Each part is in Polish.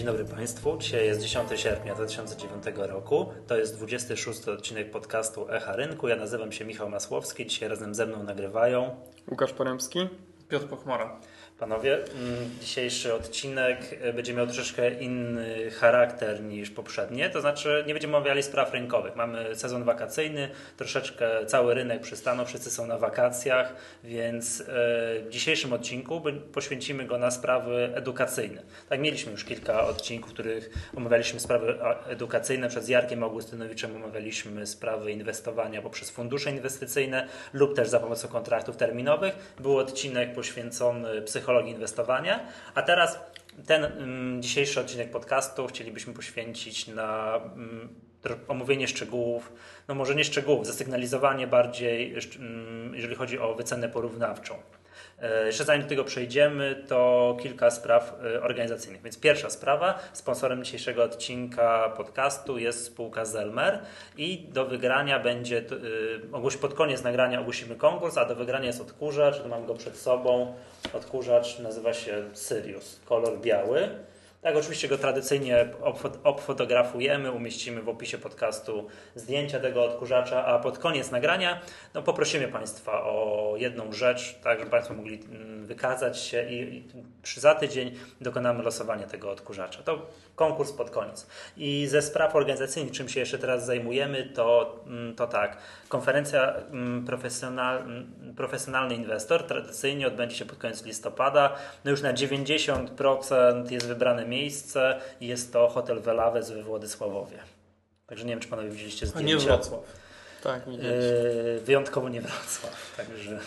Dzień dobry Państwu. Dzisiaj jest 10 sierpnia 2009 roku. To jest 26 odcinek podcastu Echa Rynku. Ja nazywam się Michał Masłowski. Dzisiaj razem ze mną nagrywają Łukasz Poremski. Piotr Pochmara. Panowie, mm, dzisiejszy odcinek e, będzie miał troszeczkę inny charakter niż poprzednie, to znaczy nie będziemy omawiali spraw rynkowych. Mamy sezon wakacyjny, troszeczkę cały rynek przystanął, wszyscy są na wakacjach, więc e, w dzisiejszym odcinku poświęcimy go na sprawy edukacyjne. Tak, mieliśmy już kilka odcinków, w których omawialiśmy sprawy edukacyjne. Przed Jarkiem Augustynowiczem omawialiśmy sprawy inwestowania poprzez fundusze inwestycyjne lub też za pomocą kontraktów terminowych. Był odcinek poświęcony psychologii psychologii inwestowania. A teraz ten mm, dzisiejszy odcinek podcastu chcielibyśmy poświęcić na mm, omówienie szczegółów, no może nie szczegółów, zasygnalizowanie bardziej, mm, jeżeli chodzi o wycenę porównawczą. E, jeszcze zanim do tego przejdziemy, to kilka spraw e, organizacyjnych. Więc pierwsza sprawa, sponsorem dzisiejszego odcinka podcastu jest spółka Zelmer i do wygrania będzie, e, pod koniec nagrania ogłosimy konkurs, a do wygrania jest odkurzacz, to mam go przed sobą. Odkurzacz nazywa się Sirius, kolor biały. Tak, oczywiście go tradycyjnie obfotografujemy, umieścimy w opisie podcastu zdjęcia tego odkurzacza, a pod koniec nagrania no, poprosimy Państwa o jedną rzecz, tak żeby Państwo mogli mm, wykazać się i, za tydzień dokonamy losowania tego odkurzacza. To konkurs pod koniec. I ze spraw organizacyjnych, czym się jeszcze teraz zajmujemy, to, mm, to tak, konferencja mm, profesjonal, profesjonalny inwestor tradycyjnie odbędzie się pod koniec listopada. No już na 90% jest wybrane miejsce i jest to hotel Welawes we Władysławowie. Także nie wiem, czy panowie widzieliście zdjęcia. A nie Wrocław. Tak, yy, wyjątkowo nie Wrocław. Także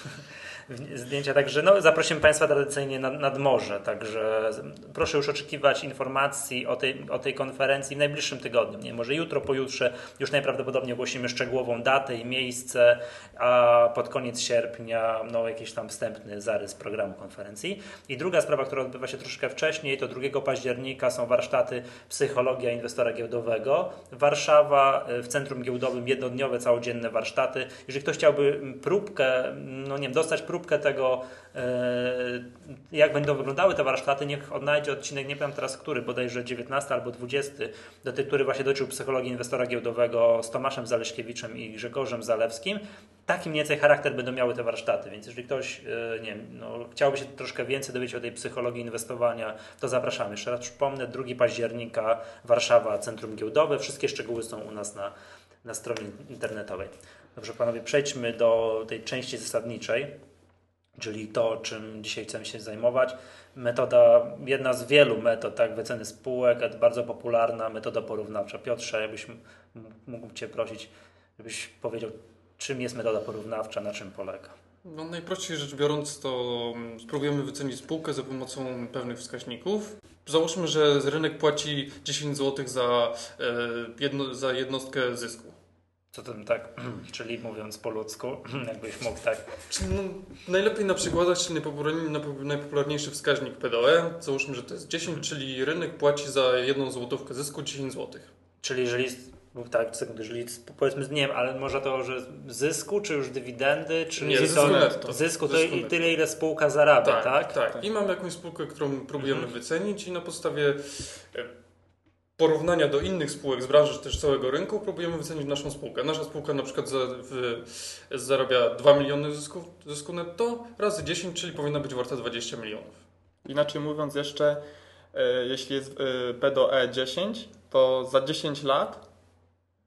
zdjęcia. Także no, zaprosimy Państwa tradycyjnie nad, nad morze. Także proszę już oczekiwać informacji o tej, o tej konferencji w najbliższym tygodniu. Nie, może jutro, pojutrze już najprawdopodobniej ogłosimy szczegółową datę i miejsce, a pod koniec sierpnia no, jakiś tam wstępny zarys programu konferencji. I druga sprawa, która odbywa się troszkę wcześniej, to 2 października są warsztaty Psychologia Inwestora Giełdowego. Warszawa w Centrum Giełdowym jednodniowe, całodzienne warsztaty. Jeżeli ktoś chciałby próbkę, no nie wiem, dostać próbkę próbkę tego, e, jak będą wyglądały te warsztaty, niech odnajdzie odcinek, nie pamiętam teraz który, bodajże 19 albo 20, do tych, który właśnie dotyczył psychologii inwestora giełdowego z Tomaszem Zaleśkiewiczem i Grzegorzem Zalewskim. Taki mniej więcej charakter będą miały te warsztaty, więc jeżeli ktoś e, nie wiem, no, chciałby się troszkę więcej dowiedzieć o tej psychologii inwestowania, to zapraszamy. Jeszcze raz przypomnę, 2 października Warszawa, Centrum Giełdowe. Wszystkie szczegóły są u nas na, na stronie internetowej. Dobrze, panowie, przejdźmy do tej części zasadniczej czyli to, czym dzisiaj chcemy się zajmować. Metoda, jedna z wielu metod tak, wyceny spółek, bardzo popularna metoda porównawcza. Piotrze, jakbyś mógł Cię prosić, żebyś powiedział, czym jest metoda porównawcza, na czym polega. No, najprościej rzecz biorąc, to mm, spróbujemy wycenić spółkę za pomocą pewnych wskaźników. Załóżmy, że rynek płaci 10 zł za, e, jedno, za jednostkę zysku. Co to tak, czyli mówiąc po ludzku, jakbyś mógł tak. No, najlepiej na przykładach, czyli najpopularniejszy wskaźnik PDE. Załóżmy, że to jest 10, czyli rynek płaci za jedną złotówkę zysku 10 zł. Czyli jeżeli tak, sekund, jeżeli powiedzmy, nie wiem, ale może to, że zysku, czy już dywidendy, czy nie, zysku, to, zysku to zysku i tyle, ile spółka zarabia, tak? Tak, tak. tak. I mamy jakąś spółkę, którą próbujemy mhm. wycenić i na podstawie porównania do innych spółek z branży, czy też całego rynku, próbujemy wycenić naszą spółkę. Nasza spółka na przykład za, w, zarabia 2 miliony zysku, zysku netto razy 10, czyli powinna być warta 20 milionów. Inaczej mówiąc jeszcze, e, jeśli jest e, P do E 10, to za 10 lat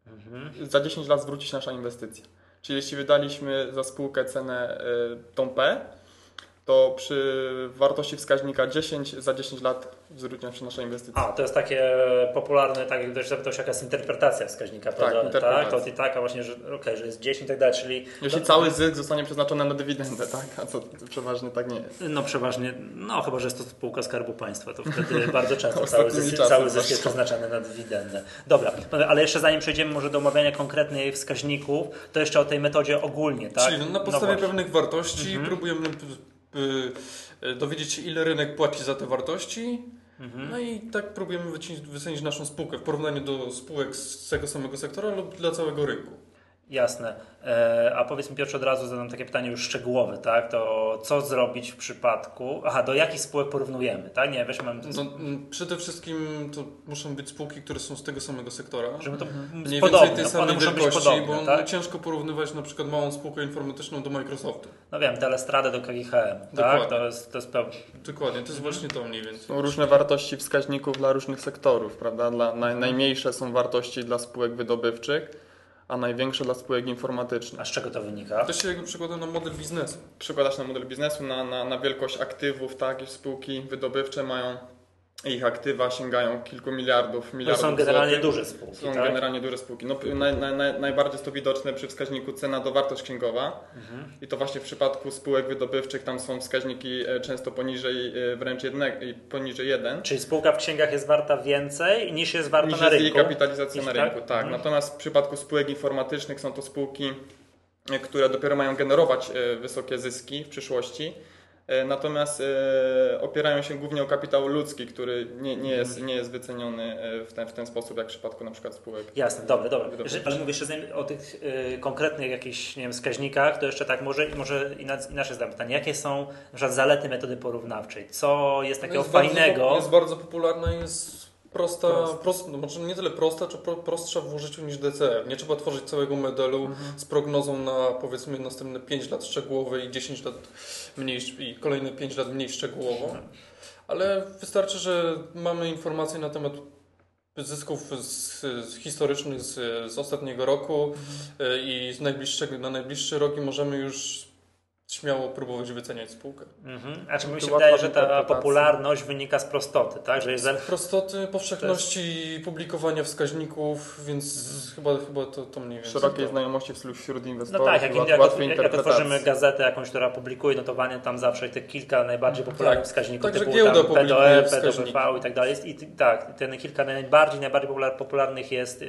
mhm. za 10 lat zwróci się nasza inwestycja. Czyli jeśli wydaliśmy za spółkę cenę y, tą P, to przy wartości wskaźnika 10 za 10 lat się nasza inwestycja. A, to jest takie popularne, tak jak ktoś zapytał się, jaka jest interpretacja wskaźnika. Tak, prawda? interpretacja. tak, to i tak, a właśnie, że, okay, że jest 10 i tak dalej, czyli... Jeśli to... cały zysk zostanie przeznaczony na dywidendę, tak? A co przeważnie tak nie jest. No przeważnie, no chyba, że jest to spółka Skarbu Państwa, to wtedy bardzo często cały zysk, cały zysk jest przeznaczony na dywidendę. Dobra, ale jeszcze zanim przejdziemy może do omawiania konkretnych wskaźników, to jeszcze o tej metodzie ogólnie, tak? Czyli na podstawie no pewnych wartości mhm. próbujemy dowiedzieć się, ile rynek płaci za te wartości. Mhm. No i tak próbujemy wycenić, wycenić naszą spółkę w porównaniu do spółek z tego samego sektora lub dla całego rynku. Jasne. E, a powiedz mi od razu zadam takie pytanie już szczegółowe, tak? To co zrobić w przypadku... Aha, do jakich spółek porównujemy, tak? Nie, weźmy... No, m, przede wszystkim to muszą być spółki, które są z tego samego sektora. Żeby to Mniej podobne, więcej tej one samej muszą być wielkości, podobne, bo tak? no, ciężko porównywać na przykład małą spółkę informatyczną do Microsoftu. No wiem, Telestradę do KGHM, tak? Dokładnie. To jest, to jest peł... Dokładnie, to jest właśnie to mniej więcej. Są różne wartości wskaźników dla różnych sektorów, prawda? Dla, naj, najmniejsze są wartości dla spółek wydobywczych, a największe dla spółek informatycznych. A z czego to wynika? To się jakby przekłada na model biznesu. Przekładasz na model biznesu, na, na, na wielkość aktywów, tak? I spółki wydobywcze mają, ich aktywa sięgają kilku miliardów, To miliardów są generalnie złotych. duże spółki, Są tak? generalnie duże spółki. No, naj, naj, naj, najbardziej jest to widoczne przy wskaźniku cena do wartość księgowa. Mhm. I to właśnie w przypadku spółek wydobywczych tam są wskaźniki e, często poniżej e, wręcz jednego, i poniżej 1. Czyli spółka w księgach jest warta więcej niż jest warta niż na jest jej rynku? kapitalizacja Niż na tak? rynku. Tak. Mhm. Natomiast w przypadku spółek informatycznych są to spółki, e, które dopiero mają generować wysokie zyski w przyszłości. E, Natomiast e, opierają się głównie o kapitał ludzki, który nie, nie, jest, nie jest wyceniony e, w ten, w ten sposób, jak w przypadku na przykład spółek. Jasne, dobra, dobra. Wydobywcze. Że- Ale zanim o tych konkretnych jakichś nie wiem, wskaźnikach, to jeszcze tak może, może inac- inaczej zadam pytanie. Jakie są na przykład zalety metody porównawczej? Co jest takiego jest bardzo fajnego? po- jest bardzo popularna i jest prosta, Prosta. prost, no może nie tyle prosta, czy pro, prostsza w użyciu niż DCF. Nie trzeba tworzyć całego modelu Mhm. z prognozą na powiedzmy następne 5 lat szczegółowe i 10 lat mniej, i kolejne 5 lat mniej szczegółowo. Mhm. Ale wystarczy, że mamy informacje na temat zysków z, z historycznych z, z ostatniego roku Mhm. y, i z najbliższego, na najbliższy rok i możemy już śmiało próbować wyceniać spółkę. Mhm. A czy mi się wydaje, że ta popularność wynika z prostoty, tak? Że jest za- Prostoty, powszechności publikowania wskaźników, więc chyba, chyba to, to mniej więcej. Szerokiej to. znajomości wśród, wśród No inwestorów, tak, jak, łat- jak, jak interpretacji. otworzymy gazetę jakąś, która publikuje notowanie, tam zawsze te kilka najbardziej popularnych Tak. wskaźników Także typu tam PDOE. PDOV i tak dalej. Jest, I tak, ten kilka najbardziej, najbardziej popular, popularnych jest, yy,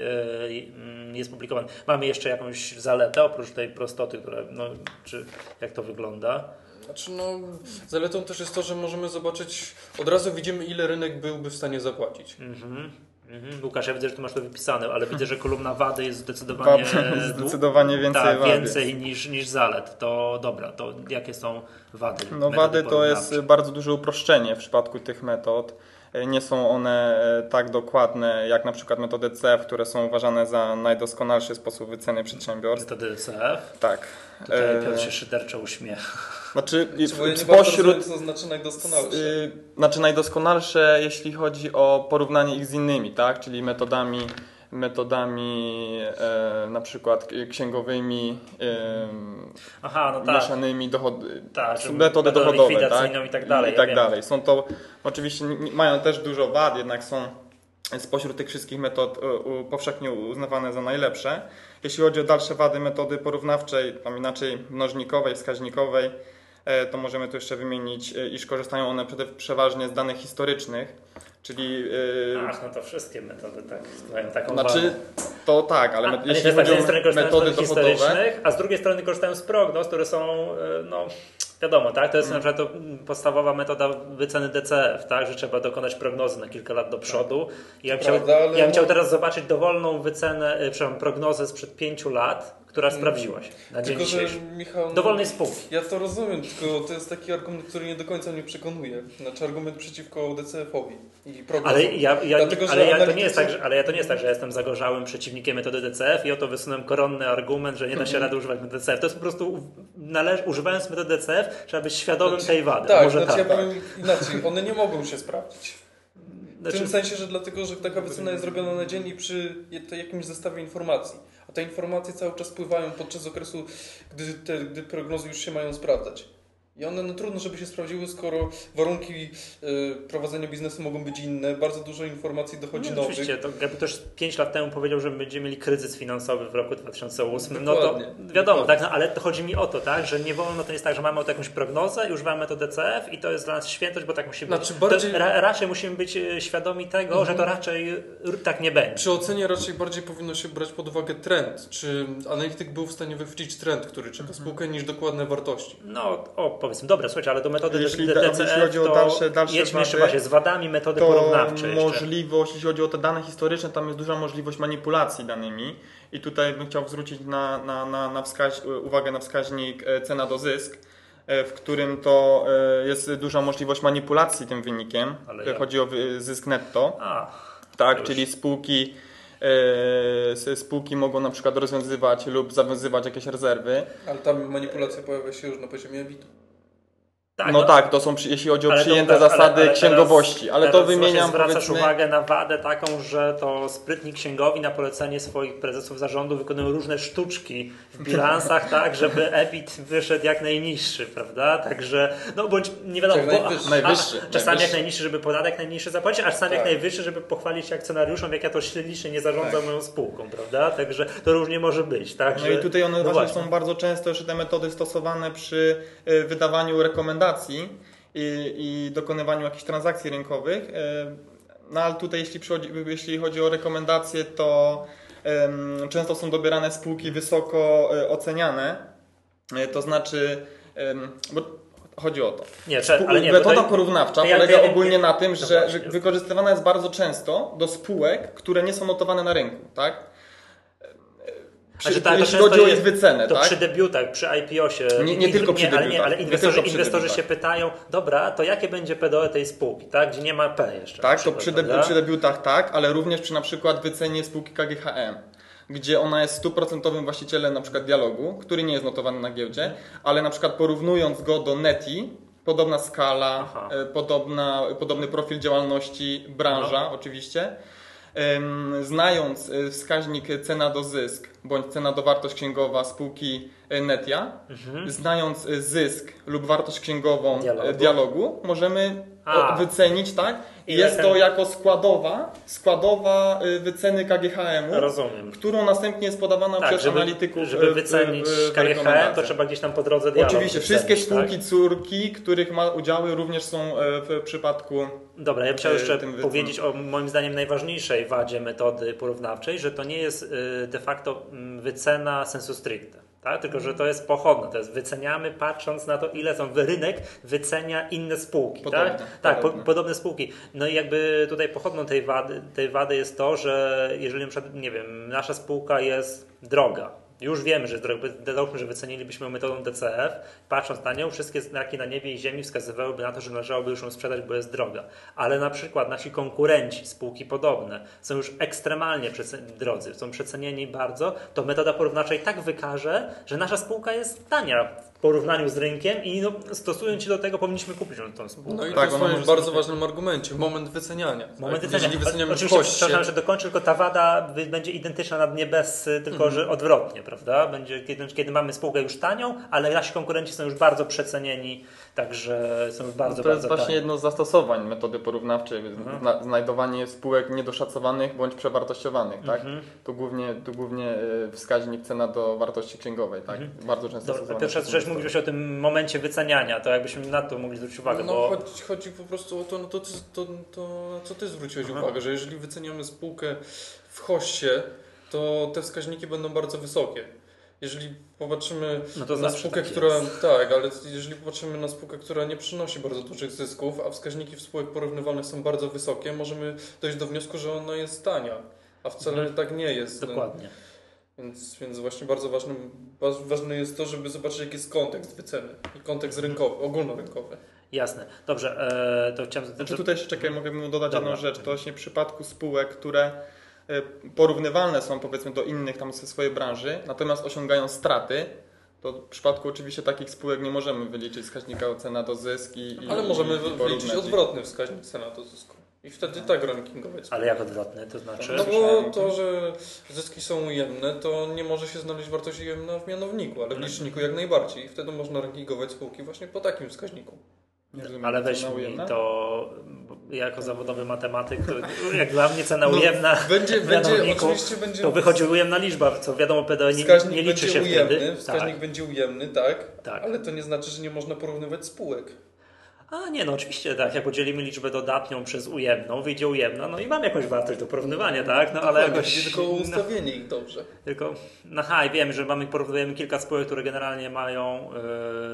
mm, jest publikowany. Mamy jeszcze jakąś zaletę oprócz tej prostoty, która, no, czy jak to wygląda? Znaczy, no, zaletą też jest to, że możemy zobaczyć, od razu widzimy, ile rynek byłby w stanie zapłacić. Mhm. Mhm. Łukasz, ja widzę, że ty masz to wypisane, ale widzę, że kolumna wady jest zdecydowanie, zdecydowanie więcej tak, więcej niż, niż zalet. To dobra, to jakie są wady? No wady to jest bardzo duże uproszczenie w przypadku tych metod. E, Nie są one e, tak dokładne jak na przykład metody CF, które są uważane za najdoskonalszy sposób wyceny przedsiębiorstw. Metody DCF. Tak. Tutaj E, Piotr się szyderczo uśmiecha. Znaczy, spośród, co znaczy najdoskonalsze. y, znaczy najdoskonalsze, jeśli chodzi o porównanie ich z innymi, tak? Czyli metodami, metodami e, na przykład księgowymi, e, Aha, no tak. mieszanymi dochody, Tak, metody dochodowe, tak? i tak dalej, I ja tak wiem. dalej. Są to oczywiście mają też dużo wad, jednak są spośród tych wszystkich metod u, powszechnie uznawane za najlepsze. Jeśli chodzi o dalsze wady metody porównawczej, tam inaczej mnożnikowej, wskaźnikowej, e, to możemy tu jeszcze wymienić, e, iż korzystają one przede, przeważnie z danych historycznych, czyli e, Ach, no to wszystkie metody tak mają taką znaczy to tak, ale A, jeśli tak, chodzi z jednej strony o z metody metod dochodowe, historycznych, a z drugiej strony korzystają z prognoz, które są, e, no wiadomo, tak, to jest Mm. na przykład to mm, podstawowa metoda wyceny DCF, tak, że trzeba dokonać prognozy na kilka lat do przodu. I ja bym, chciał, prawda, ja bym chciał teraz zobaczyć dowolną wycenę, e, przepraszam, prognozę sprzed pięciu lat, która sprawdziła się na dzień Mm. Tylko, że dzisiejszy. Michał... no, Dowolnej spółki. Ja to rozumiem, tylko to jest taki argument, który nie do końca mnie przekonuje. Znaczy argument przeciwko DCF-owi i. Ale ja, ja, Dlatego, ale, ja, to nie jest tak, że, ale ja to nie jest tak, że ja jestem zagorzałym przeciwnikiem metody DCF i oto wysunąłem koronny argument, że nie da Mhm. się rady używać metody DCF. To jest po prostu, należy, używając metody DCF, trzeba być świadomym Znaczy, tej wady. Tak, Może znaczy tak. ja powiem inaczej. One nie mogą się sprawdzić. W Znaczy, tym sensie, że dlatego, że taka wycena jest zrobiona na dzień i przy jakimś zestawie informacji. A te informacje cały czas pływają podczas okresu, gdy, te, gdy prognozy już się mają sprawdzać. I one no trudno, żeby się sprawdziły, skoro warunki y, prowadzenia biznesu mogą być inne, bardzo dużo informacji dochodzi no, nowych. oczywiście, to jakby ktoś 5 lat temu powiedział, że będziemy mieli kryzys finansowy w roku 2008, no to Dokładnie, wiadomo, dokładnie. tak, no, ale to chodzi mi o to, tak, że nie wolno, to jest tak, że mamy oto jakąś prognozę i używamy metody DCF i to jest dla nas świętość, bo tak musi być. Znaczy, bardziej- To ra, raczej musimy być e, świadomi tego, że to raczej r- tak nie będzie. Przy ocenie raczej bardziej powinno się brać pod uwagę trend. Czy analityk był w stanie wychwycić trend, który czeka spółkę, niż dokładne wartości. No, o, powiedzmy. Dobra, słuchajcie, ale do metody Jeśli DCF jeśli chodzi o to dalsze- dalsze jedźmy jeszcze wady, właśnie z wadami metody to porównawczej jeszcze. możliwość, jeśli chodzi o te dane historyczne, tam jest duża możliwość manipulacji danymi i tutaj bym chciał zwrócić na, na, na, na wskaź, uwagę na wskaźnik e, cena do zysk, e, w którym to e, jest duża możliwość manipulacji tym wynikiem. Ale E, jak? Chodzi o zysk netto. A, Tak, czyli spółki, e, spółki mogą na przykład rozwiązywać lub zawiązywać jakieś rezerwy. Ale tam manipulacja pojawia się już na poziomie ebitu. Tak, no, tak, to są, jeśli chodzi o przyjęte teraz- zasady ale- ale księgowości, ale to teraz wymieniam zwracasz powiedzmy... uwagę na wadę taką, że to sprytni księgowi na polecenie swoich prezesów zarządu wykonują różne sztuczki w bilansach, tak, żeby EBIT wyszedł jak najniższy, prawda? Także, no bądź nie wiadomo, Jak bo, najwyższy. a, Najwyższy, czasami jak najwyższy. najniższy, żeby podatek najniższy zapłacić, a czasami jak Tak. najwyższy, żeby pochwalić się akcjonariuszom, jak ja to ślicznie nie zarządzam Tak. moją spółką, prawda? Także to różnie może być, tak? No że- i tutaj one no właśnie są bardzo często już te metody stosowane przy y, wydawaniu rekomendacji i, i dokonywaniu jakichś transakcji rynkowych. Y, No ale tutaj jeśli, jeśli chodzi o rekomendacje, to często są dobierane spółki wysoko y, oceniane. Y, To znaczy, bo chodzi o to. Nie, ale nie, Metoda tutaj- porównawcza ja- polega to ja- ogólnie na tym, że, że wykorzystywana jest bardzo często do spółek, które nie są notowane na rynku, tak? Przy, Znaczy, tak, jeśli chodzi o ich wycenę, To tak? przy debiutach, przy IPO się. Nie- nie tylko przy ale, nie, debiutach. ale Nie inwestorzy, tylko przy inwestorzy się pytają, dobra, to jakie będzie PDO tej spółki, tak? Gdzie nie ma P jeszcze. Tak, to przy, debi- przy debiutach tak, ale również przy na przykład wycenie spółki KGHM, gdzie ona jest stuprocentowym właścicielem na przykład dialogu, który nie jest notowany na giełdzie, ale na przykład porównując go do Neti, podobna skala, Aha. e, podobna, podobny profil działalności, branża No. oczywiście. Znając e, wskaźnik cena do zysk bądź cena do wartość księgowa spółki e, Netia, Mhm. znając e, zysk lub wartość księgową Dialogu. dialogu, możemy A. wycenić, tak? I jest to jako składowa, składowa y, wyceny KGHM-u, Rozumiem. którą następnie jest podawana Tak, przez żeby, analityków. y, żeby w- wycenić KGHM, to trzeba gdzieś tam po drodze dialog Oczywiście, wycenić, wszystkie spółki tak? córki, których ma udziały również są e, w przypadku Dobra, ja bym chciał y, jeszcze powiedzieć o moim zdaniem najważniejszej wadzie metody porównawczej, że to nie jest y, de facto mm, wycena sensu stricte. Tak? Tylko, że to jest pochodne, to jest wyceniamy patrząc na to, ile są rynek wycenia inne spółki. Podobne, tak, tak po, podobne. podobne spółki. No i jakby tutaj pochodną tej wady, tej wady jest to, że jeżeli na przykład, nie wiem, nasza spółka jest droga, już wiemy, że załóżmy, że wycenilibyśmy metodą DCF, patrząc na nią, wszystkie znaki na niebie i ziemi wskazywałyby na to, że należałoby już ją sprzedać, bo jest droga. Ale na przykład nasi konkurenci, spółki podobne, są już ekstremalnie drodzy, są przecenieni bardzo, to metoda porównawcza i tak wykaże, że nasza spółka jest tania w porównaniu z rynkiem i no, stosując się do tego powinniśmy kupić tą spółkę. No i Tak, to ona jest bardzo sobie- ważnym argumencie. Moment wyceniania. Moment tak? wycenia. Jeżeli wyceniamy w Oczywiście, przepraszam, że dokończę, tylko ta wada będzie identyczna na dnie bez, y, tylko że odwrotnie, prawda? Będzie, kiedy, kiedy mamy spółkę już tanią, ale nasi konkurenci są już bardzo przecenieni, także są już bardzo, No to jest bardzo właśnie tani. jedno z zastosowań metody porównawczej, zna, znajdowanie spółek niedoszacowanych bądź przewartościowanych, tak? Tu głównie, tu głównie y, wskaźnik cena do wartości księgowej, tak? Bardzo często Dobra, Pierwsza rzecz, mówiłeś o tym momencie wyceniania, to jakbyśmy na to mogli zwrócić uwagę, No, bo... chodzi, chodzi po prostu o to, no to, to, to, to na co ty zwróciłeś Aha. uwagę, że jeżeli wyceniamy spółkę w hoście, to te wskaźniki będą bardzo wysokie. Jeżeli popatrzymy No to na spółkę, tak która. jest. Tak, ale jeżeli popatrzymy na spółkę, która nie przynosi bardzo dużych zysków, a wskaźniki w spółek porównywalnych są bardzo wysokie, możemy dojść do wniosku, że ona jest tania. A wcale Mhm. tak nie jest. Dokładnie. Więc, więc właśnie bardzo ważnym, wa- ważne jest to, żeby zobaczyć, jaki jest kontekst wyceny i kontekst rynkowy, ogólnorynkowy. Jasne. Dobrze, e, to chciałem... Znaczy tutaj jeszcze czekaj, mogę mu dodać Dobra. jedną rzecz. To właśnie w przypadku spółek, które porównywalne są powiedzmy do innych tam ze swojej branży, natomiast osiągają straty, to w przypadku oczywiście takich spółek nie możemy wyliczyć wskaźnika cena do zysk i, i Ale możemy i wyliczyć odwrotny wskaźnik cena do zysku. I wtedy tak rankingować. Ale jak odwrotny, to znaczy... No bo to, że zyski są ujemne, to nie może się znaleźć wartość ujemna w mianowniku, ale w Mhm. liczniku jak najbardziej. I wtedy można rankingować spółki właśnie po takim wskaźniku. Nie rozumiem, Ale cena weź mi ujemna? to jako zawodowy matematyk, to jak dla mnie cena No, ujemna Będzie, w będzie, mianowniku, oczywiście będzie... to wychodzi ujemna liczba, co wiadomo PDO nie, nie liczy będzie się ujemny, wtedy. wskaźnik Tak, będzie ujemny, tak, tak. ale to nie znaczy, że nie można porównywać spółek. A nie, no oczywiście tak, jak podzielimy liczbę dodatnią przez ujemną, wyjdzie ujemna, no i mam jakąś wartość do porównywania, tak? No ale Dokładnie, jakoś... tylko ustawienie ich dobrze. tylko, no ha, i wiem, że mamy, porównujemy kilka spółek, które generalnie mają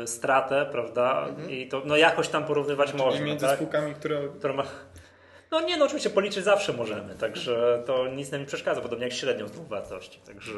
y, stratę, prawda? I to, no jakoś tam porównywać Czyli można, między tak? spółkami, które Która ma... No nie, no oczywiście policzyć zawsze możemy, także to nic nam nie przeszkadza, podobnie jak średnią z dwóch wartości, także...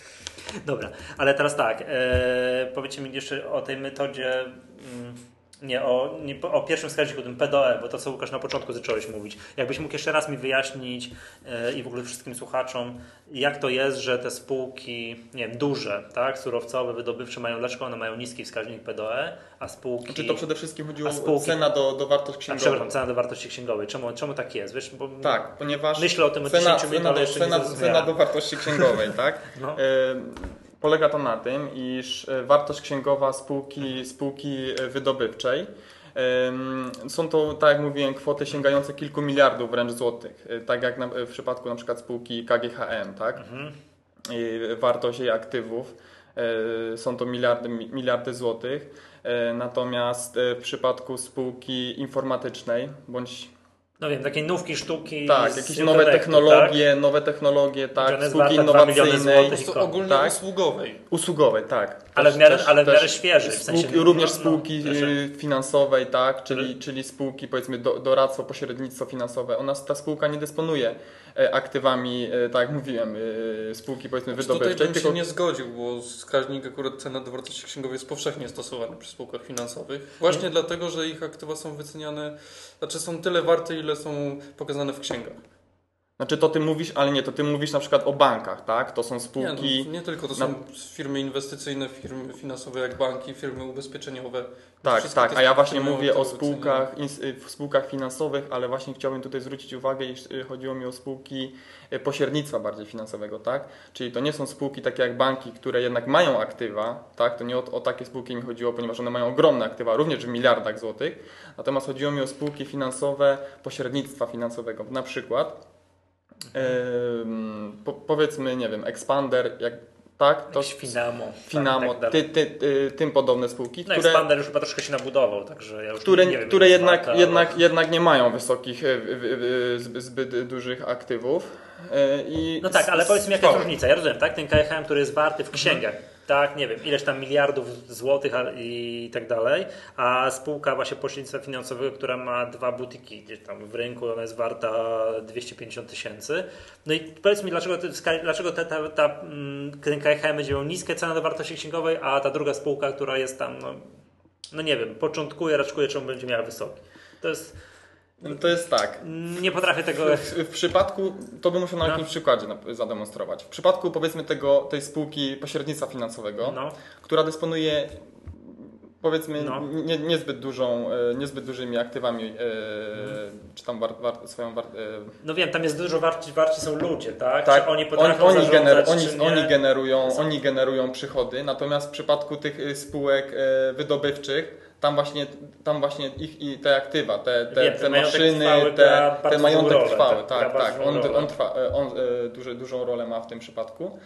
Dobra, ale teraz tak, e, powiedzcie mi jeszcze o tej metodzie, mm, nie, o, nie, o pierwszym wskaźniku, tym PDE, bo to co Łukasz na początku zacząłeś mówić. Jakbyś mógł jeszcze raz mi wyjaśnić e, i w ogóle wszystkim słuchaczom, jak to jest, że te spółki, nie wiem, duże, tak, surowcowe, wydobywcze mają, dlaczego one mają niski wskaźnik PDE, a spółki... Czy Znaczy, to przede wszystkim chodziło A o spółki- cena do, do wartości a, księgowej? przepraszam, cena do wartości księgowej. Czemu, czemu tak jest? Wiesz, bo Tak, ponieważ Myślę o tym od cena, 10 minut, ale do, jeszcze nie cena, zrozumiałem. cena do wartości księgowej, tak? No. E, polega to na tym, iż e, wartość księgowa spółki, spółki e, wydobywczej są to, tak jak mówiłem, kwoty sięgające kilku miliardów wręcz złotych. E, Tak jak w przypadku na przykład spółki KGHM, tak? Mhm. I wartość jej aktywów są to miliardy, miliardy złotych. Natomiast w przypadku spółki informatycznej bądź No wiem, takie nówki, sztuki. tak, jakieś nowe technologie, nowe technologie, tak, ona jest spółki warta 2 miliony innowacyjnej, złotych. To ogólnie Tak. usługowej. usługowej, tak. Ale Też- w miarę- też- ale w miarę świeżej, w sensie- spółki, również no, no, spółki też- y, finansowej, tak, czyli, Ale- czyli spółki powiedzmy do, doradztwo, pośrednictwo finansowe. Ona, ta spółka nie dysponuje e, aktywami, e, tak jak mówiłem, e, spółki powiedzmy Znaczy, Tutaj wydobywczej, bym tylko się nie zgodził, bo wskaźnik akurat cena do wartości księgowej jest powszechnie stosowany przy spółkach finansowych. Właśnie dlatego, że ich aktywa są wyceniane, znaczy są tyle warte, ile są pokazane w księgach. Znaczy to ty mówisz, ale nie, to ty mówisz na przykład o bankach, tak? To są Nie, spółki. no, nie tylko, to są firmy inwestycyjne, firmy finansowe jak banki, firmy ubezpieczeniowe. Tak, tak, a ja właśnie mówię o spółkach, y, w spółkach finansowych, ale właśnie chciałbym tutaj zwrócić uwagę, iż y, chodziło mi o spółki y, pośrednictwa bardziej finansowego, tak? Czyli to nie są spółki takie jak banki, które jednak mają aktywa, tak? To nie o, o takie spółki mi chodziło, ponieważ one mają ogromne aktywa, również w miliardach złotych. Natomiast chodziło mi o spółki finansowe pośrednictwa finansowego. Na przykład po, powiedzmy, nie wiem, Expander, jak tak, to Finamo. Finamo, tak, tak ty, ty, ty, tym podobne spółki, No które, Expander już chyba troszkę się nabudował, także ja już które, nie wiem, które jednak, warta, jednak, ale- jednak nie mają wysokich, w- w- w- zbyt, zbyt dużych aktywów. I No tak, ale powiedz mi jaka jest różnica. Ja rozumiem, tak? Ten KHM, który jest warty w Mhm. Tak, nie wiem, ileś tam miliardów złotych i tak dalej, a spółka właśnie pośrednictwa finansowego, która ma dwa butiki gdzieś tam w rynku, ona jest warta 250 tysięcy. No i powiedz mi, dlaczego, dlaczego ta, ta, ta, mm, ten KHM będzie miał niskie ceny do wartości księgowej, a ta druga spółka, która jest tam, no, no nie wiem, początkuje, raczkuje, czemu będzie miała wysoki. To jest, To jest tak. nie potrafię tego... W, w przypadku, to bym musiał na No. jakimś przykładzie zademonstrować. W przypadku powiedzmy tego, tej spółki pośrednictwa finansowego, No. która dysponuje powiedzmy No. nie, niezbyt dużą, e, niezbyt dużymi aktywami, e, Mhm. czy tam war, war, swoją war, e, No wiem, tam jest dużo warci, warci są ludzie, tak? Tak, Czy oni potrafią oni, gener, oni, oni, generują, oni generują przychody, natomiast w przypadku tych spółek wydobywczych, tam właśnie, tam właśnie ich i te aktywa, te, te, Wiem, te ten majątek maszyny, te, te majątek rolę, trwały, tak, tak, tak, on, rolę. on, trwa, on e, duży, dużą rolę ma w tym przypadku.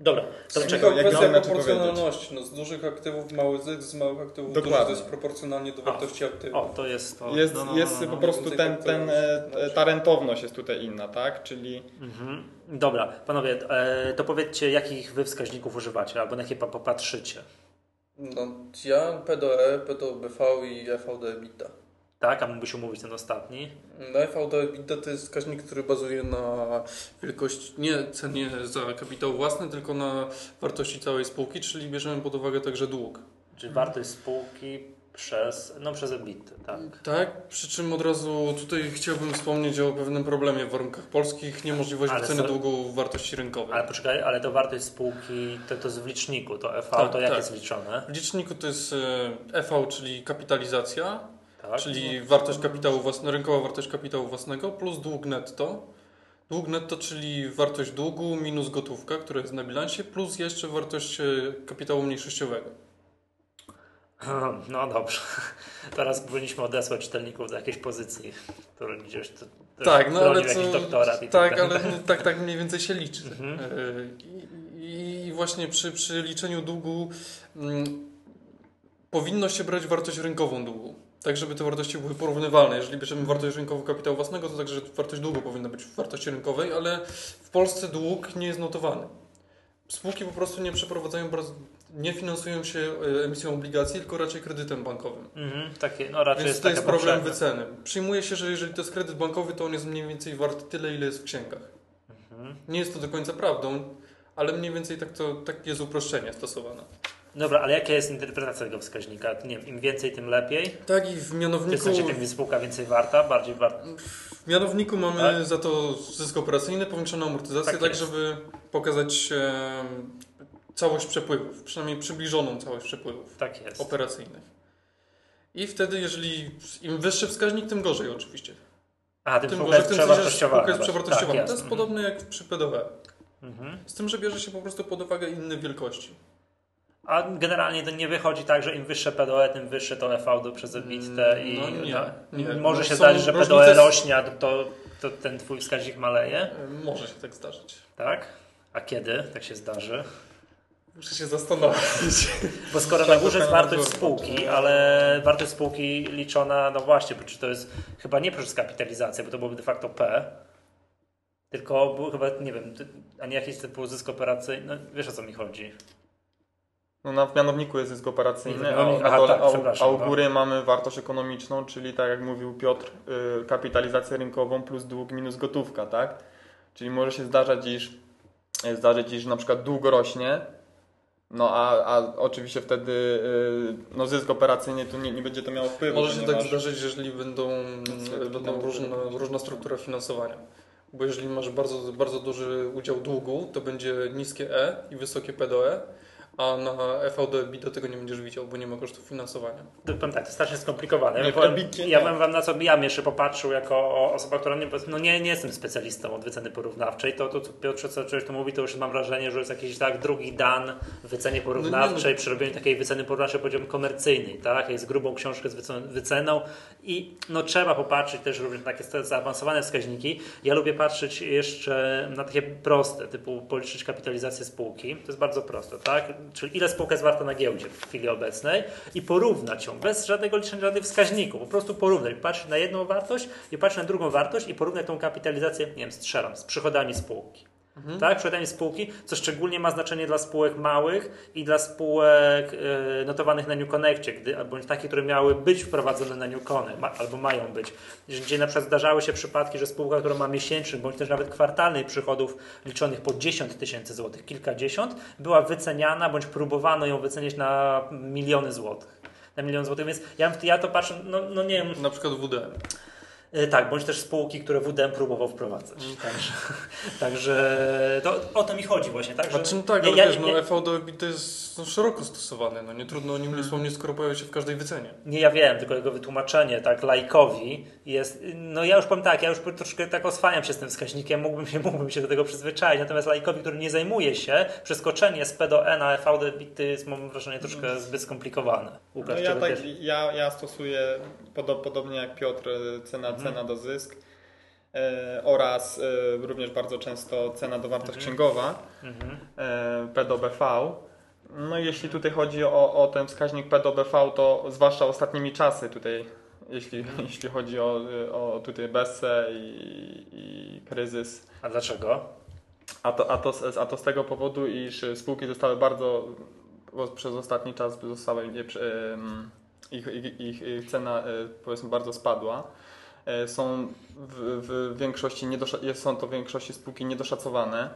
Dobra, to To czekaj, jak kwestia proporcjonalności. No, z dużych aktywów mały zysk, z małych aktywów duży Dokładnie. zysk proporcjonalnie do wartości aktywów. O, to jest to. Jest, no, no, jest no, no. po prostu ten, ten, e, ta rentowność jest tutaj inna, tak, czyli Mhm. Dobra, panowie, e, to powiedzcie, jakich wy wskaźników używacie, albo na jakie pa- popatrzycie. No, ja, PDE, PDOBV i FVD EBITDA. Tak, a mógłbyś umówić ten ostatni. No FVD EBITDA to jest wskaźnik, który bazuje na wielkości, nie cenie za kapitał własny, tylko na wartości całej spółki, czyli bierzemy pod uwagę także dług. Czyli wartość spółki przez, no przez EBIT, tak. Tak, przy czym od razu tutaj chciałbym wspomnieć o pewnym problemie w warunkach polskich, niemożliwość Ale wyceny długu wartości rynkowej. Ale poczekaj, ale to wartość spółki, to, to jest w liczniku, to EV, Tak, to jak tak. jest liczone? W liczniku to jest EV, czyli kapitalizacja, Tak? czyli wartość kapitału własnego, rynkowa wartość kapitału własnego plus dług netto. Dług netto, czyli wartość długu minus gotówka, która jest na bilansie, plus jeszcze wartość e, kapitału mniejszościowego. No dobrze. Teraz powinniśmy odesłać czytelników do jakiejś pozycji, którą gdzieś to, to Tak, no ale co, doktorat i tak, dalej. ale no, tak, tak mniej więcej się liczy. Mhm. E, I, I właśnie przy, przy liczeniu długu mm, powinno się brać wartość rynkową długu. tak żeby te wartości były porównywalne. Jeżeli bierzemy wartość rynkową kapitału własnego, to także wartość długu powinna być w wartości rynkowej, ale w Polsce dług nie jest notowany. Spółki po prostu nie przeprowadzają, nie finansują się e, emisją obligacji, tylko raczej kredytem bankowym. Mhm, takie, no raczej Więc jest to jest problem wyceny. Przyjmuje się, że jeżeli to jest kredyt bankowy, to on jest mniej więcej wart tyle, ile jest w księgach. Mhm. Nie jest to do końca prawdą, ale mniej więcej tak, to, tak jest uproszczenie stosowane. Dobra, ale jaka jest interpretacja tego wskaźnika? Nie wiem, im więcej, tym lepiej? Tak i w W mianowniku, sensie, tym spółka więcej warta, bardziej warta? w mianowniku mamy Tak? za to zysk operacyjny, powiększoną amortyzację, Tak tak, żeby pokazać całość przepływów, przynajmniej przybliżoną całość przepływów Tak jest. operacyjnych. I wtedy, jeżeli im wyższy wskaźnik, tym gorzej oczywiście. A, tym Tym gorzej, tym sensie, jest przewartościowana. Tak, to jest podobne jak przy PDW. Mhm. Z tym, że bierze się po prostu pod uwagę inne wielkości. A generalnie to nie wychodzi tak, że im wyższe PDOE, tym wyższe to EV przez EBITDA i No nie, no, nie. może No się zdarzyć, że PDOE z- rośnie, a to, to ten twój wskaźnik maleje, E, Może się tak zdarzyć. tak? A kiedy tak się zdarzy? Muszę się zastanowić. Bo skoro na górze jest wartość spółki, ale wartość spółki liczona, no właśnie, bo czy to jest chyba nie przez kapitalizację, bo to byłoby de facto P, tylko był chyba, nie wiem, a nie jakiś typu zysk operacyjny, no wiesz o co mi chodzi. No na, w mianowniku jest zysk operacyjny, a, a, dole, tak, a, u- przepraszam, a u no. góry mamy wartość ekonomiczną, czyli tak jak mówił Piotr, y, kapitalizację rynkową plus dług minus gotówka, tak? Czyli może się zdarzać, iż zdarzyć, iż na przykład dług rośnie, no a, a oczywiście wtedy y, no zysk operacyjny tu nie, nie będzie to miało wpływu. Może się tak zdarzyć, jeżeli będą, będą no, różna, struktura finansowania. Bo jeżeli masz bardzo, bardzo duży udział długu, to będzie niskie E i wysokie PDE, a na EVD EBITDA tego nie będziesz widział, bo nie ma kosztów finansowania. Powiem tak, to strasznie skomplikowane. Ja, Nie, powiem, ja nie. bym wam na co ja jeszcze popatrzył jako osoba, która nie, no nie, nie jestem specjalistą od wyceny porównawczej. To, to co Piotrze, co człowiek tu mówi, to już mam wrażenie, że jest jakiś tak drugi dan w wycenie porównawczej, przy robieniu takiej wyceny porównawczej powiedziałbym komercyjnej, tak? Jest grubą książkę z wyce- wyceną i no trzeba popatrzeć też również na takie zaawansowane wskaźniki. Ja lubię patrzeć jeszcze na takie proste, typu policzyć kapitalizację spółki. To jest bardzo proste, tak? Czyli ile spółka jest warta na giełdzie w chwili obecnej i porównać ją bez żadnego liczenia żadnych wskaźników. Po prostu porównać. Patrzeć na jedną wartość i patrzeć na drugą wartość i porównać tą kapitalizację, nie wiem, strzelam, z przychodami spółki. Tak, przychodami spółki, co szczególnie ma znaczenie dla spółek małych i dla spółek e, notowanych na New Connectie, gdy, bądź takie, które miały być wprowadzone na New Connect, ma, albo mają być. Gdzie na przykład zdarzały się przypadki, że spółka, która ma miesięcznych, bądź też nawet kwartalnych przychodów liczonych po 10 tysięcy złotych, kilkadziesiąt, była wyceniana, bądź próbowano ją wycenić na miliony złotych. Na milion złotych, więc ja, ja to patrzę, no, no nie wiem, Na przykład WDM. E, Tak, bądź też spółki, które WDM próbował wprowadzać. Także, także to o to mi chodzi właśnie, tak? A czym tak, ale ja, wiesz, nie, no jest no, szeroko stosowany, no nie trudno o nim nie wspomnieć, skoro pojawia się w każdej wycenie. nie ja wiem, tylko jego wytłumaczenie, tak, lajkowi jest, no ja już powiem tak, ja już troszkę tak oswajam się z tym wskaźnikiem, mógłbym się, mógłbym się do tego przyzwyczaić, natomiast lajkowi, który nie zajmuje się, przeskoczenie z P do E na EVD bity jest, mam wrażenie, troszkę zbyt skomplikowane. No Łukasz, ja, czy tak, ja, ja stosuję podo, podobnie jak Piotr e, cena, Mhm. Cena do zysk e, oraz e, również bardzo często cena do wartość Mhm. księgowa Mhm. e, P do BV. No i jeśli tutaj chodzi o, o ten wskaźnik P do BV, to zwłaszcza ostatnimi czasy tutaj, jeśli, Mhm. jeśli chodzi o, o tutaj BESE i, i kryzys, A dlaczego? a to, a, to, z- a to z tego powodu, iż spółki zostały bardzo, przez ostatni czas zostały, ich, ich, ich, ich cena powiedzmy bardzo spadła. E, Są w, w większości są to w większości spółki niedoszacowane.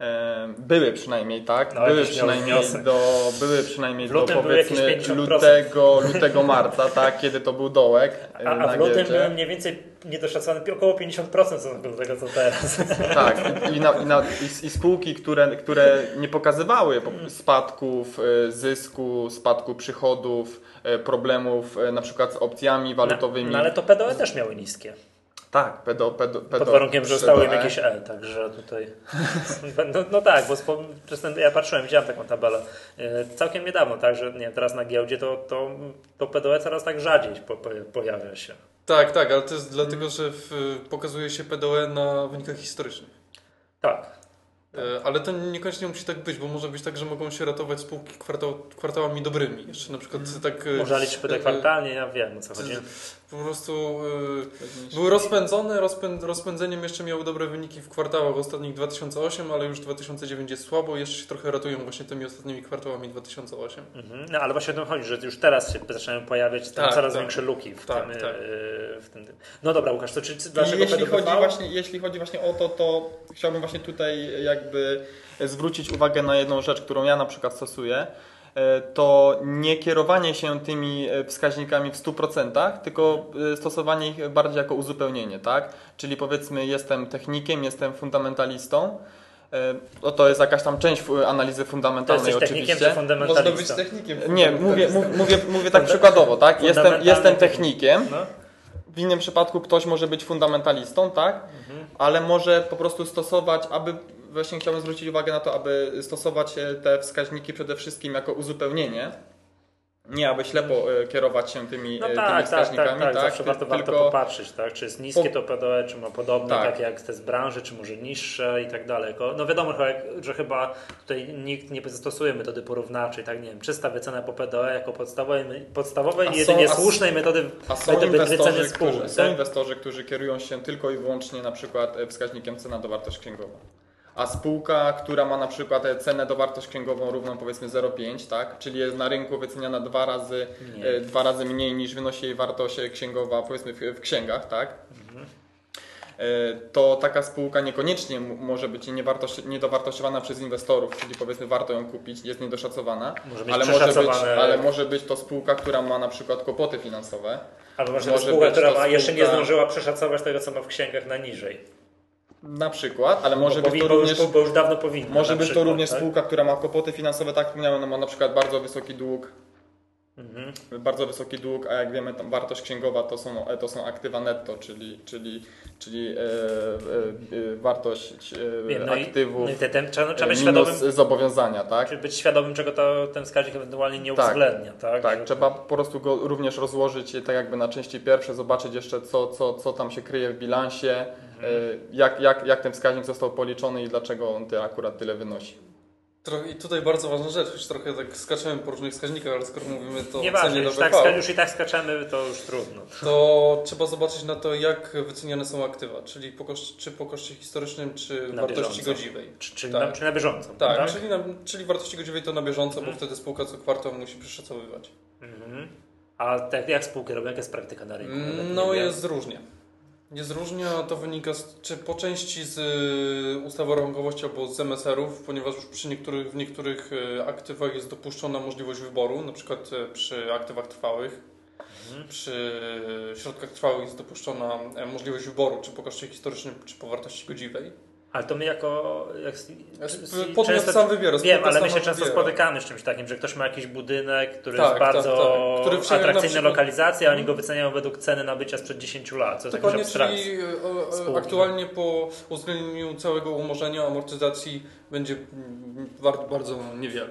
E, Były przynajmniej tak, No, były przynajmniej do, były przynajmniej do powiedzmy 50%. lutego, lutego marca, tak, kiedy to był dołek A, a w lutym byłem mniej więcej niedoszacowany około 50% w stosunku do tego, co teraz. Tak, i, na, i, na, i, i spółki, które, które nie pokazywały po- spadków e, zysku, spadku przychodów, e, problemów e, na przykład z opcjami walutowymi. No, ale to PDOE też miały niskie. Tak, pedo, pedo, pedo, Pod warunkiem, że zostało im jakieś E, także tutaj. No, no tak, bo spo, przez ten, ja patrzyłem, widziałem taką tabelę e, całkiem niedawno, tak, że nie, teraz na giełdzie to, to, to PDOE coraz tak rzadziej po, po, pojawia się. Tak, tak, ale to jest dlatego, że w, pokazuje się PDE na wynikach historycznych. Tak. E, ale to niekoniecznie musi tak być, bo może być tak, że mogą się ratować spółki kwartał, kwartałami dobrymi. Jeszcze na przykład Mhm. tak... Można liczyć e, kwartalnie, ja wiem o co chodzi. Po prostu e, były rozpędzone, rozpęd, rozpędzeniem jeszcze miały dobre wyniki w kwartałach ostatnich 2008, ale już 2009 jest słabo jeszcze się trochę ratują właśnie tymi ostatnimi kwartałami 2008. Mhm. No ale właśnie o tym chodzi, że już teraz się zaczynają pojawiać tam Tak, coraz tak. większe luki w, Tak, tym, tak. e, w tym. No dobra, Łukasz, to czy I dlaczego jeśli chodzi, właśnie, jeśli chodzi właśnie o to, to chciałbym właśnie tutaj jakby zwrócić uwagę na jedną rzecz, którą ja na przykład stosuję. E, To nie kierowanie się tymi e, wskaźnikami w 100%, tylko e, stosowanie ich bardziej jako uzupełnienie, tak? Czyli powiedzmy, jestem technikiem, jestem fundamentalistą. No to jest jakaś tam część analizy To fundamentalnej jesteś technikiem oczywiście. czy Można być fundamentalistą? technikiem. Nie, mówię, mów- mówię, mówię tak przykładowo, tak? Jestem, jestem technik. technikiem, No. w innym przypadku ktoś może być fundamentalistą, tak? Ale może po prostu stosować, aby właśnie chciałbym zwrócić uwagę na to, aby stosować e, te wskaźniki przede wszystkim jako uzupełnienie. Nie, aby ślepo e, kierować się tymi, No e, tak, tymi tak, tak, wskaźnikami, tak, tak? Zawsze Ty- warto, warto popatrzeć, tak? Czy jest niskie to PDE, czy ma podobne, Tak. takie jak te z branży, czy może niższe i tak dalej. No wiadomo, że, chyba tutaj nikt nie zastosuje metody porównawczej, tak? Nie wiem, czysta wycena po PDE jako podstawowej, podstawowej i są- jedynie a słusznej metody A są metody wyceny inwestorzy, spółki. którzy, są tak? inwestorzy, którzy kierują się tylko i wyłącznie na przykład wskaźnikiem cena do wartość księgową. A spółka, która ma na przykład cenę do wartość księgową równą powiedzmy 0,5, tak? czyli jest na rynku wyceniana dwa razy, e, dwa razy mniej niż wynosi jej wartość księgowa powiedzmy w, w księgach, tak? E, To taka spółka niekoniecznie może być niedowartościowana przez inwestorów, czyli powiedzmy warto ją kupić, jest niedoszacowana, Może być ale, może być, ale może być to spółka, która ma na przykład kłopoty finansowe, Albo może, może to spółka, która ma, jeszcze nie spółka- zdążyła przeszacować tego, co ma w księgach na niżej. Na przykład, ale może być to również, już, bo już dawno powinna. może być to również tak? spółka, która ma kłopoty finansowe, tak jak wspomniałem, no ma na przykład bardzo wysoki dług, Mhm. bardzo wysoki dług, a jak wiemy, wartość księgowa to są, to są aktywa netto, czyli, czyli, czyli e, e, e, wartość e, Wiem, no i, aktywów no i te, te, trzeba, trzeba e, być minus świadomym, zobowiązania, tak? Czy być świadomym, czego to, ten wskaźnik ewentualnie nie Tak. uwzględnia, tak? Tak, Że- trzeba po prostu go również rozłożyć tak jakby na części pierwsze, zobaczyć jeszcze co, co, co tam się kryje w bilansie, e, jak, jak, jak ten wskaźnik został policzony i dlaczego on ty akurat tyle wynosi. Trochę, I tutaj bardzo ważna rzecz, już trochę tak skaczemy po różnych wskaźnikach, ale skoro mówimy to o Nieważne, cenie już, tak, już i tak skaczemy, to już trudno. to trzeba zobaczyć na to, jak wyceniane są aktywa, czyli po kosz, czy po koszcie historycznym, czy Na wartości bieżąco. godziwej. Czy, czy, Tak. na, czy na bieżąco. Tak, Czyli, na, czyli wartości godziwej to na bieżąco, Mhm. bo wtedy spółka co kwartał musi przeszacowywać. Mhm. A tak jak spółki robią, jaka jest praktyka na rynku? Nie No jest różnie. Jest różnie, a to wynika z, czy po części z y, ustawy o rachunkowości albo z MSR-ów, ponieważ już przy niektórych, w niektórych y, aktywach jest dopuszczona możliwość wyboru, na przykład y, przy aktywach trwałych. Mhm. Przy środkach trwałych jest dopuszczona e, możliwość wyboru, czy po koszcie historycznym, czy po wartości godziwej. Ale to my jako... Jak, Podmiot często- sam wybiera. Wiem, ale my się często wybiera. spotykamy z czymś takim, że ktoś ma jakiś budynek, który Tak, jest tak, bardzo tak. Który Księgach na atrakcyjna lokalizacja, a oni go wyceniają według ceny nabycia sprzed 10 lat, co Dokładnie, czyli e, e, spółki. aktualnie po uwzględnieniu całego umorzenia, amortyzacji będzie mm, wart bardzo niewiele.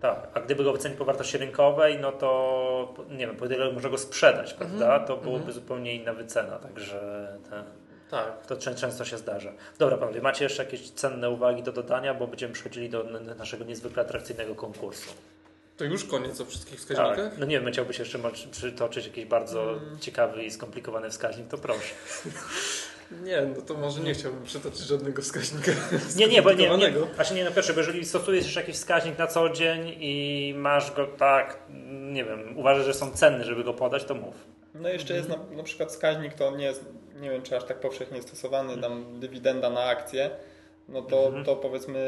Tak, a gdyby go wycenić po wartości rynkowej, no to nie wiem, po tyle można go sprzedać, Mhm. prawda? To byłoby zupełnie inna wycena, także te, Tak. to czę- często się zdarza. Dobra, panowie, macie jeszcze jakieś cenne uwagi do dodania, bo będziemy przechodzili do naszego niezwykle atrakcyjnego konkursu. To już koniec o wszystkich Tak. wskaźnikach? No nie wiem, chciałbyś jeszcze przytoczyć jakiś bardzo Hmm. ciekawy i skomplikowany wskaźnik, to proszę. Nie, no to może nie chciałbym przytoczyć żadnego wskaźnika Nie, nie, bo nie, nie, znaczy nie, no pierwsze, bo jeżeli stosujesz jeszcze jakiś wskaźnik na co dzień i masz go tak, nie wiem, uważasz, że są cenny, żeby go podać, to mów. No jeszcze jest na, na przykład wskaźnik, to nie jest, nie wiem czy aż tak powszechnie stosowany, tam dywidenda na akcję, no to, Mhm. to powiedzmy...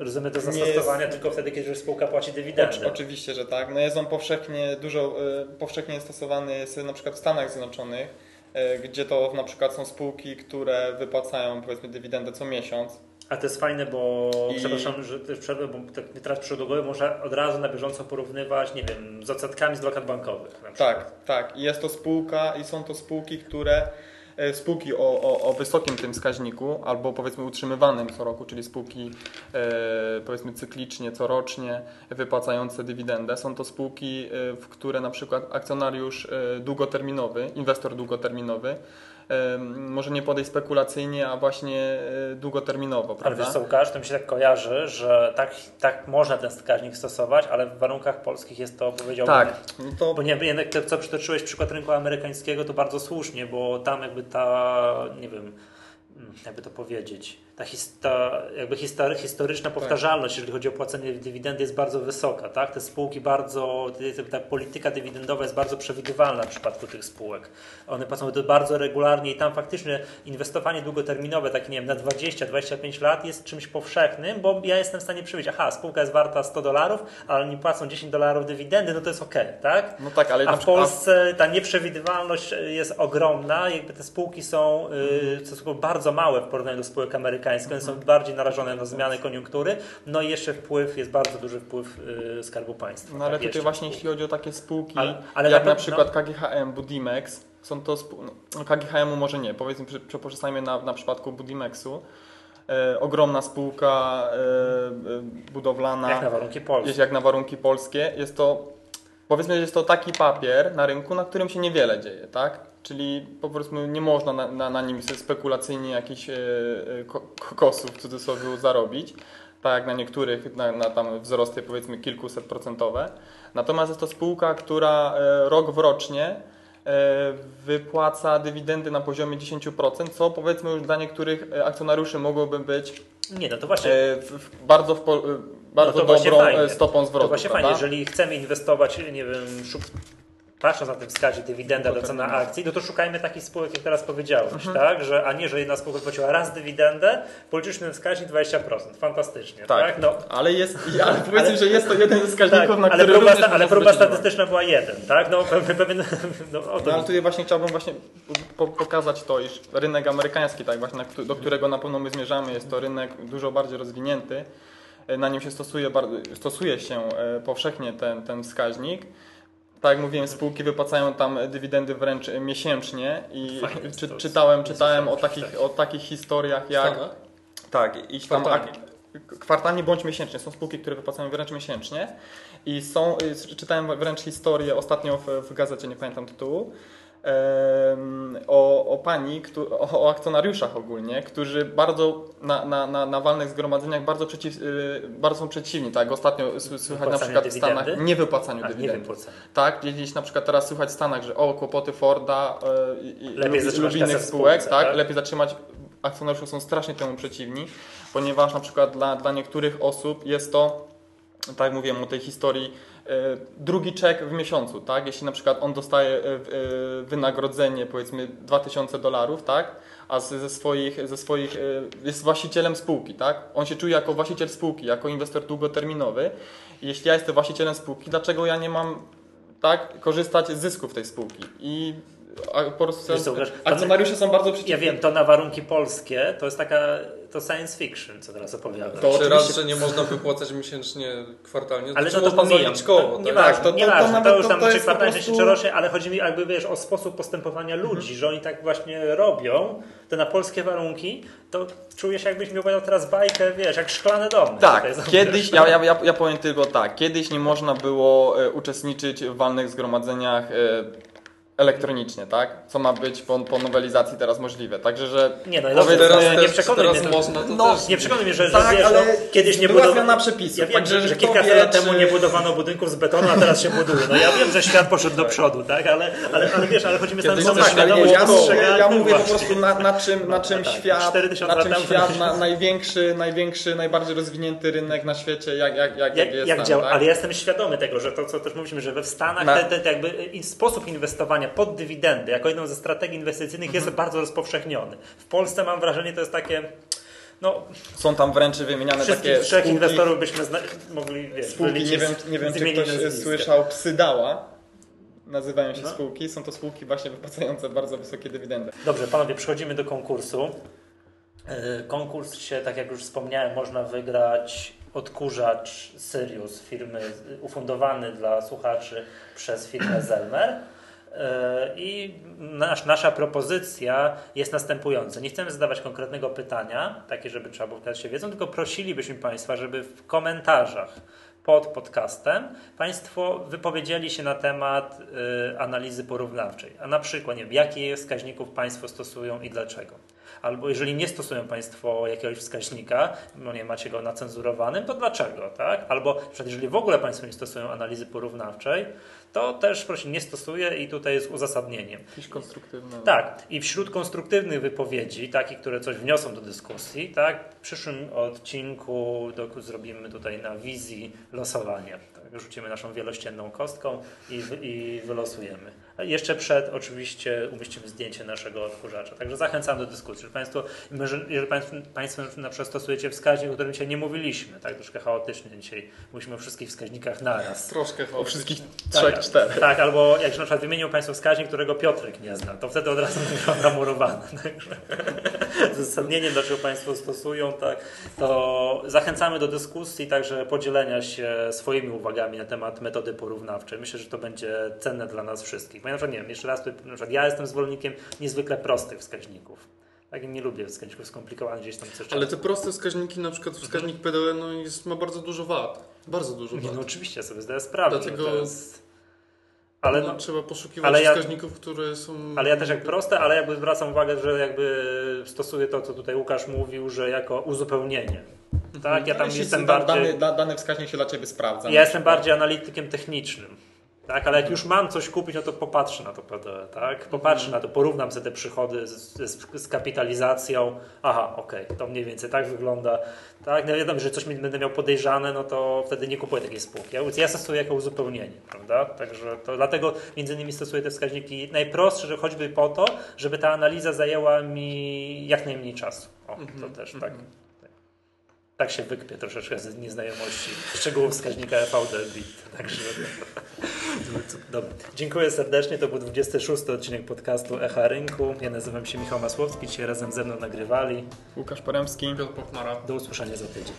e, Rozumiemy to nie zastosowanie tylko wtedy, kiedy już spółka płaci dywidendę. Oczy- Oczywiście, że tak. No jest on powszechnie, dużo e, powszechnie stosowany jest na przykład w Stanach Zjednoczonych, e, gdzie to na przykład są spółki, które wypłacają powiedzmy dywidendę co miesiąc. A to jest fajne, bo I- przepraszam, że też przerwę, bo tak teraz przy do głowy można od razu na bieżąco porównywać, nie wiem, z odsetkami z lokat bankowych. Tak, tak. I jest to spółka i są to spółki, które e, spółki o, o, o wysokim tym wskaźniku, albo powiedzmy utrzymywanym co roku, czyli spółki e, powiedzmy cyklicznie, corocznie wypłacające dywidendę. Są to spółki, e, w które na przykład akcjonariusz e, długoterminowy, inwestor długoterminowy może nie podejść spekulacyjnie, a właśnie e, długoterminowo, prawda? Ale wiesz co, Łukasz, to mi się tak kojarzy, że tak, tak można ten wskaźnik stosować, ale w warunkach polskich jest to, powiedziałbym... Tak. No to... Bo nie, jednak to, co przytoczyłeś przykład rynku amerykańskiego, to bardzo słusznie, bo tam jakby ta, nie wiem, jakby to powiedzieć ta, hista, jakby history, historyczna tak. powtarzalność, tak. jeżeli chodzi o płacenie dywidendy, jest bardzo wysoka. Tak? Te spółki bardzo, ta polityka dywidendowa jest bardzo przewidywalna w przypadku tych spółek. One płacą to bardzo regularnie i tam faktycznie inwestowanie długoterminowe, takie nie wiem, na 20-25 lat jest czymś powszechnym, bo ja jestem w stanie przewidzieć, aha, spółka jest warta 100 dolarów, ale oni płacą 10 dolarów dywidendy, no to jest ok, tak? No tak, ale a w Polsce ta nieprzewidywalność jest ogromna, jakby te spółki są, yy, są bardzo małe w porównaniu do spółek amerykańskich one są bardziej narażone na zmiany koniunktury, no i jeszcze wpływ, jest bardzo duży wpływ y, Skarbu Państwa. No ale tak, tutaj właśnie jeśli chodzi o takie spółki, ale, ale jak na, na przykład no... KGHM, Budimex, są to, no KGHM-u może nie, powiedzmy, przeprzestajmy na, na przypadku Budimexu, E, ogromna spółka e, e, budowlana. Jak na warunki polskie. Jest jak na warunki polskie. Jest to, powiedzmy, że jest to taki papier na rynku, na którym się niewiele dzieje, tak? czyli po prostu nie można na, na, na nim spekulacyjnie jakichś e, e kokosów w cudzysłowie zarobić, tak jak na niektórych, na, na tam wzrosty powiedzmy kilkuset procentowe. Natomiast jest to spółka, która e, rok w rocznie e, wypłaca dywidendy na poziomie 10%, co powiedzmy już dla niektórych akcjonariuszy mogłoby być nie, no to właśnie. E, w, bardzo w, bardzo no dobrą fajnie. stopą zwrotu. To właśnie prawda? fajnie, jeżeli chcemy inwestować, nie wiem, patrząc na ten wskaźnik dywidenda do ceny akcji, no to szukajmy takich spółek, jak teraz powiedziałeś, mhm. tak? Że, a nie, że jedna spółka płaciła raz dywidendę, policzyliśmy ten wskaźnik 20%. Fantastycznie, tak? tak? No. Ale, jest, ale powiedzmy, ale, że jest to jeden ze wskaźników, tak, na ale który próba, Ale próba statystyczna była jeden, tak? No, pewien, no, o no, ale tutaj właśnie chciałbym właśnie pokazać to, iż rynek amerykański, tak, właśnie do którego na pewno my zmierzamy, jest to rynek dużo bardziej rozwinięty. Na nim się stosuje, stosuje się e, powszechnie ten, ten wskaźnik. Tak jak mówiłem, spółki wypłacają tam dywidendy wręcz miesięcznie i czy, czytałem, czytałem o takich, o takich historiach jak... Tak, i tam kwartalnie. bądź miesięcznie. Są spółki, które wypłacają wręcz miesięcznie i są, czytałem wręcz historię ostatnio w, w gazecie, nie pamiętam tytułu, o, o pani, o, akcjonariuszach ogólnie, którzy bardzo na, na, na, na walnych zgromadzeniach bardzo, przeciw, y, bardzo są przeciwni. Tak, ostatnio słychać na przykład w Stanach nie wypłacaniu dywidend. Tak, gdzieś na przykład teraz słychać w Stanach, że o kłopoty Forda e, i lepiej lub innych spółek, tak, tak, lepiej zatrzymać akcjonariusze są strasznie temu przeciwni, ponieważ na przykład dla, dla niektórych osób jest to, tak jak mówiłem o tej historii drugi czek w miesiącu, tak? Jeśli na przykład on dostaje e, e, wynagrodzenie powiedzmy 2000 dolarów, tak? A ze swoich, ze swoich jest właścicielem spółki, tak? On się czuje jako właściciel spółki, jako inwestor długoterminowy. Jeśli ja jestem właścicielem spółki, dlaczego ja nie mam tak korzystać z zysków tej spółki? I a po prostu akcjonariusze są bardzo przeciwni. Ja wiem, to na warunki polskie to jest taka to science fiction, co teraz opowiadasz. To czy raz, że nie można wypłacać miesięcznie, kwartalnie, ale to, to pomijam. Koło, nie tak? to, to, nie to, to, to, już tam czy kwartalnie, prostu... czy rocznie, ale chodzi mi jakby wiesz o sposób postępowania ludzi, mhm. że oni tak właśnie robią, to na polskie warunki, to czujesz jakbyś mi opowiadał teraz bajkę, wiesz, jak szklane domy. Tak, kiedyś, ja, ja, ja, ja powiem tylko tak, kiedyś nie można było e, uczestniczyć w walnych zgromadzeniach e, elektronicznie, tak? Co ma być po, po nowelizacji teraz możliwe. Także, że nie, no, powiedzmy, teraz, nie przekonuj mnie, można, no, nie przekonuj mnie, że, tak, że wiesz, ale no, kiedyś nie była zmiana przepisów. Ja wiem, także, że, że kilka lat temu nie budowano budynków z betonu, a teraz się buduje. No ja wiem, że świat poszedł do przodu, tak? Ale, ale, ale wiesz, ale chodzi mi o no, tak, świadomość ja, ja, ja mówię po prostu na, na czym, na czym tak, świat, na czym świat na, największy, największy, najbardziej rozwinięty rynek na świecie, jak, jak, jak, jak jest jak tam, działa, tak? Ale ja jestem świadomy tego, że to, co też mówimy, że we Stanach te, te, jakby sposób inwestowania pod dywidendy jako jedną ze strategii inwestycyjnych mhm. jest bardzo rozpowszechniony. W Polsce mam wrażenie, to jest takie no, Są tam wręcz wymieniane takie trzech spółki, inwestorów byśmy mogli wiesz, spółki, nie wiem, nie wiem czy ktoś słyszał Psydała nazywają się no. spółki. Są to spółki właśnie wypłacające bardzo wysokie dywidendy. Dobrze, panowie, przechodzimy do konkursu. E, konkurs się, tak jak już wspomniałem, można wygrać odkurzacz Sirius firmy ufundowany dla słuchaczy przez firmę Zelmer. E, I nasz, nasza propozycja jest następująca. Nie chcemy zadawać konkretnego pytania, takie, żeby trzeba było się wiedzą, tylko prosilibyśmy Państwa, żeby w komentarzach pod podcastem Państwo wypowiedzieli się na temat y, analizy porównawczej. A na przykład, nie wiem, jakich wskaźników Państwo stosują i dlaczego. Albo jeżeli nie stosują Państwo jakiegoś wskaźnika, no nie macie go nacenzurowanym, to dlaczego, tak? Albo jeżeli w ogóle Państwo nie stosują analizy porównawczej, to też proszę nie stosuje i tutaj jest uzasadnieniem. Tak, i wśród konstruktywnych wypowiedzi, takich, które coś wniosą do dyskusji, tak, w przyszłym odcinku do, zrobimy tutaj na wizji losowanie. Tak, rzucimy naszą wielościenną kostką i, i wylosujemy. Jeszcze przed oczywiście umieścimy zdjęcie naszego odkurzacza. Także zachęcam do dyskusji. Jeżeli Państwo, jeżeli Państwo, na przykład stosujecie wskaźnik, o którym dzisiaj nie mówiliśmy, tak, troszkę chaotycznie dzisiaj mówimy o wszystkich wskaźnikach naraz. Troszkę chaotycznie. O wszystkich trzech, Tak, czterech. Tak, albo jak na przykład wymienił Państwo wskaźnik, którego Piotrek nie zna, to wtedy od razu wygląda murowane. Także z uzasadnieniem, dlaczego Państwo stosują, tak, to zachęcamy do dyskusji, także podzielenia się swoimi uwagami na temat metody porównawczej. Myślę, że to będzie cenne dla nas wszystkich. Bo ja na przykład, nie wiem, jeszcze raz, na przykład ja jestem zwolennikiem niezwykle prostych wskaźników. Tak, nie lubię wskaźników skomplikowanych, gdzieś tam coś Ale te proste wskaźniki, na przykład wskaźnik PDE, no jest, ma bardzo dużo wad. Bardzo dużo Nie, wad. no oczywiście, ja sobie zdaję sprawę. Dlatego- to jest... Ale no, no, trzeba poszukiwać ale ja- wskaźników, które są... Ale ja też jak proste, ale jakby zwracam uwagę, że jakby stosuję to, co tutaj Łukasz mówił, że jako uzupełnienie. Tak, ja tam Jeśli jestem bardziej. Dany, da, dany wskaźnik się dla Ciebie sprawdza. Ja jestem bardziej analitykiem technicznym. Tak, ale jak już mam coś kupić, no to popatrzę na to PDE, tak? Popatrzę na to, porównam sobie te przychody z, z, z kapitalizacją. Aha, okej, to mniej więcej tak wygląda. Tak, no wiadomo, że coś mi będę miał podejrzane, no to wtedy nie kupuję takiej spółki. Ja, ja stosuję jako uzupełnienie, prawda? Także to dlatego między innymi stosuję te wskaźniki najprostsze, że choćby po to, żeby ta analiza zajęła mi jak najmniej czasu. O, to też tak. Tak się wykpię troszeczkę z nieznajomości szczegółów wskaźnika FVD bit. Także Dobra. Dziękuję serdecznie. To był 26 odcinek podcastu Echa Rynku. Ja nazywam się Michał Masłowski. Dzisiaj razem ze mną nagrywali. Łukasz Poremski. Piotr Pochmara. Do usłyszenia za tydzień.